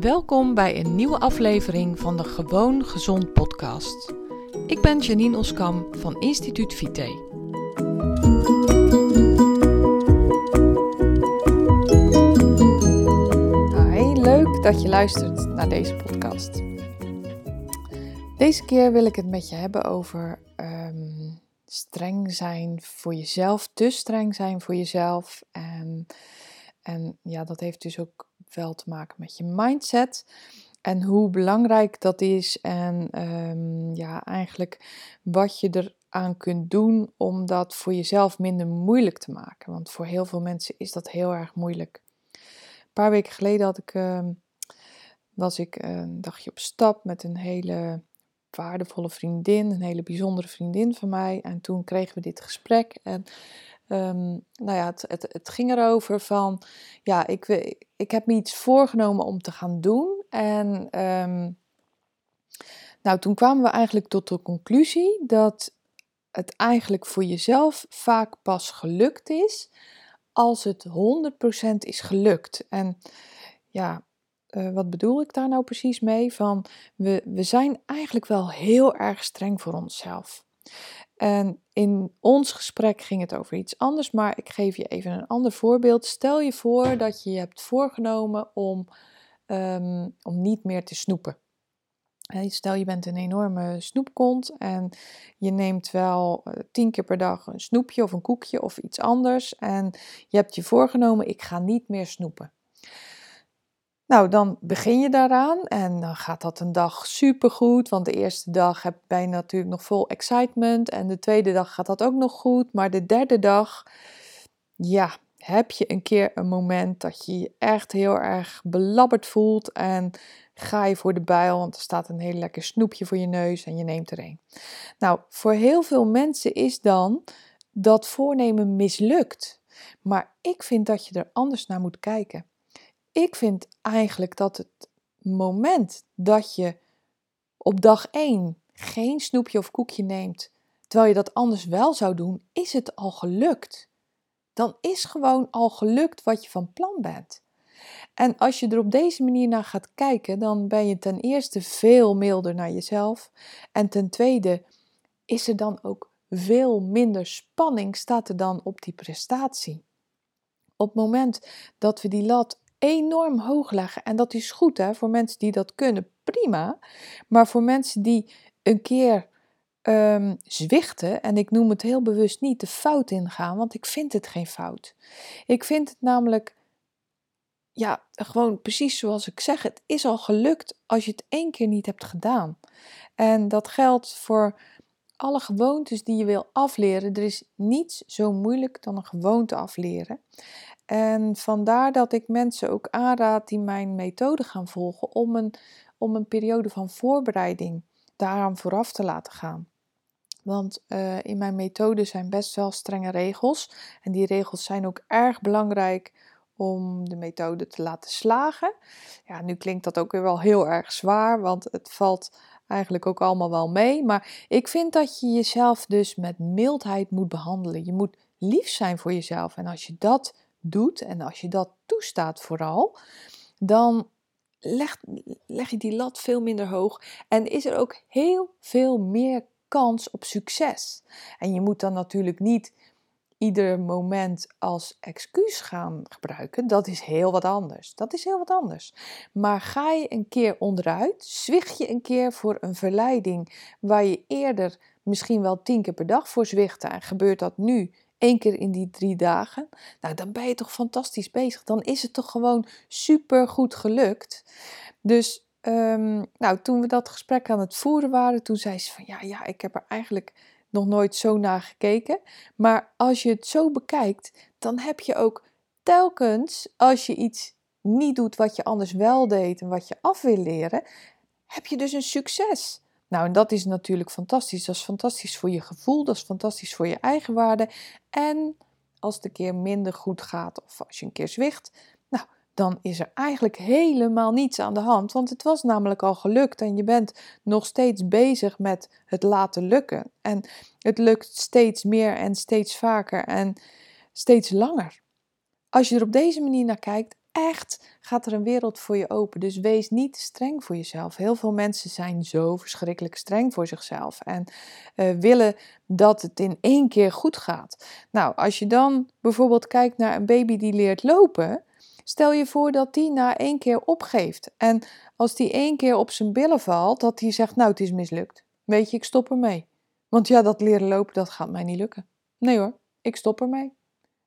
Welkom bij een nieuwe aflevering van de Gewoon Gezond podcast. Ik ben Janine Oskam van Instituut Vite. Hi, leuk dat je luistert naar deze podcast. Deze keer wil ik het met je hebben over ehm, streng zijn voor jezelf, te streng zijn voor jezelf. En, en ja, dat heeft dus ook wel te maken met je mindset. En hoe belangrijk dat is. En ehm, ja, eigenlijk wat je eraan kunt doen om dat voor jezelf minder moeilijk te maken. Want voor heel veel mensen is dat heel erg moeilijk. Een paar weken geleden had ik, ehm, was ik een dagje op stap met een hele waardevolle vriendin, een hele bijzondere vriendin van mij. En toen kregen we dit gesprek. En um, nou ja, het, het, het, ging erover van, ja, ik, ik heb me iets voorgenomen om te gaan doen. En um, nou, toen kwamen we eigenlijk tot de conclusie dat het eigenlijk voor jezelf vaak pas gelukt is als het 100% is gelukt. En ja, uh, wat bedoel ik daar nou precies mee? Van we, we zijn eigenlijk wel heel erg streng voor onszelf. En in ons gesprek ging het over iets anders, maar ik geef je even een ander voorbeeld. Stel je voor dat je je hebt voorgenomen om, um, om niet meer te snoepen. Stel je bent een enorme snoepkont en je neemt wel uh, tien keer per dag een snoepje of een koekje of iets anders. En je hebt je voorgenomen, ik ga niet meer snoepen. Nou, dan begin je daaraan en dan gaat dat een dag supergoed. Want de eerste dag heb, je natuurlijk nog vol excitement. En de tweede dag gaat dat ook nog goed. Maar de derde dag, ja, heb je een keer een moment dat je je echt heel erg belabberd voelt. En ga je voor de bijl, want er staat een heel lekker snoepje voor je neus en je neemt er een. Nou, voor heel veel mensen is dan dat voornemen mislukt. Maar ik vind dat je er anders naar moet kijken ik vind eigenlijk dat het moment dat je op dag 1 geen snoepje of koekje neemt, terwijl je dat anders wel zou doen, is het al gelukt. Dan is gewoon al gelukt wat je van plan bent. En als je er op deze manier naar gaat kijken, dan ben je ten eerste veel milder naar jezelf. En ten tweede is er dan ook veel minder spanning, staat er dan op die prestatie. Op het moment dat we die lat enorm hoog leggen. En dat is goed hè, voor mensen die dat kunnen, prima. Maar voor mensen die een keer um, zwichten, en ik noem het heel bewust niet de fout ingaan, want ik vind het geen fout. Ik vind het namelijk, ja, gewoon precies zoals ik zeg, het is al gelukt als je het één keer niet hebt gedaan. En dat geldt voor alle gewoontes die je wil afleren. Er is niets zo moeilijk dan een gewoonte afleren. En vandaar dat ik mensen ook aanraad die mijn methode gaan volgen om een, om een periode van voorbereiding daaraan vooraf te laten gaan. Want uh, in mijn methode zijn best wel strenge regels. En die regels zijn ook erg belangrijk om de methode te laten slagen. Ja, nu klinkt dat ook weer wel heel erg zwaar, want het valt eigenlijk ook allemaal wel mee. Maar ik vind dat je jezelf dus met mildheid moet behandelen. Je moet lief zijn voor jezelf. En als je dat doet en als je dat toestaat vooral, dan leg, leg je die lat veel minder hoog en is er ook heel veel meer kans op succes. En je moet dan natuurlijk niet ieder moment als excuus gaan gebruiken, dat is heel wat anders. Dat is heel wat anders. Maar ga je een keer onderuit, zwicht je een keer voor een verleiding waar je eerder misschien wel tien keer per dag voor zwichtte en gebeurt dat nu één keer in die drie dagen, nou dan ben je toch fantastisch bezig. Dan is het toch gewoon super goed gelukt. Dus um, nou, toen we dat gesprek aan het voeren waren, toen zei ze van ja, ja, ik heb er eigenlijk nog nooit zo naar gekeken. Maar als je het zo bekijkt, dan heb je ook telkens als je iets niet doet wat je anders wel deed en wat je af wil leren, heb je dus een succes. Nou, en dat is natuurlijk fantastisch. Dat is fantastisch voor je gevoel, dat is fantastisch voor je eigenwaarde. En als het een keer minder goed gaat of als je een keer zwicht, nou, dan is er eigenlijk helemaal niets aan de hand. Want het was namelijk al gelukt en je bent nog steeds bezig met het laten lukken. En het lukt steeds meer en steeds vaker en steeds langer. Als je er op deze manier naar kijkt, echt gaat er een wereld voor je open. Dus wees niet streng voor jezelf. Heel veel mensen zijn zo verschrikkelijk streng voor zichzelf en uh, willen dat het in één keer goed gaat. Nou, als je dan bijvoorbeeld kijkt naar een baby die leert lopen, stel je voor dat die na één keer opgeeft. En als die één keer op zijn billen valt, dat hij zegt: Nou, het is mislukt. Weet je, ik stop ermee. Want ja, dat leren lopen, dat gaat mij niet lukken. Nee hoor, ik stop ermee.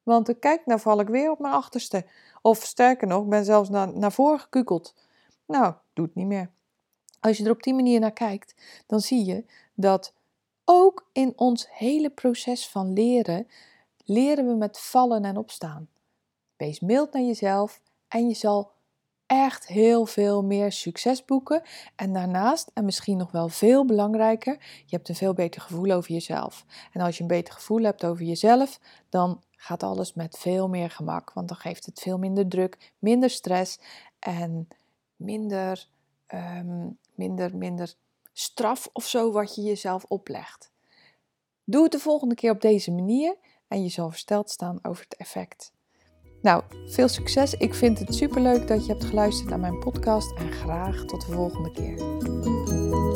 Want kijk, nou val ik weer op mijn achterste. Of sterker nog, ik ben zelfs naar, naar voren gekukeld. Nou, doe het niet meer. Als je er op die manier naar kijkt, dan zie je dat ook in ons hele proces van leren, leren we met vallen en opstaan. Wees mild naar jezelf en je zal echt heel veel meer succes boeken. En daarnaast, en misschien nog wel veel belangrijker, je hebt een veel beter gevoel over jezelf. En als je een beter gevoel hebt over jezelf, dan gaat alles met veel meer gemak. Want dan geeft het veel minder druk, minder stress en minder, ehm, minder, minder straf of zo wat je jezelf oplegt. Doe het de volgende keer op deze manier en je zal versteld staan over het effect. Nou, veel succes. Ik vind het superleuk dat je hebt geluisterd naar mijn podcast en graag tot de volgende keer.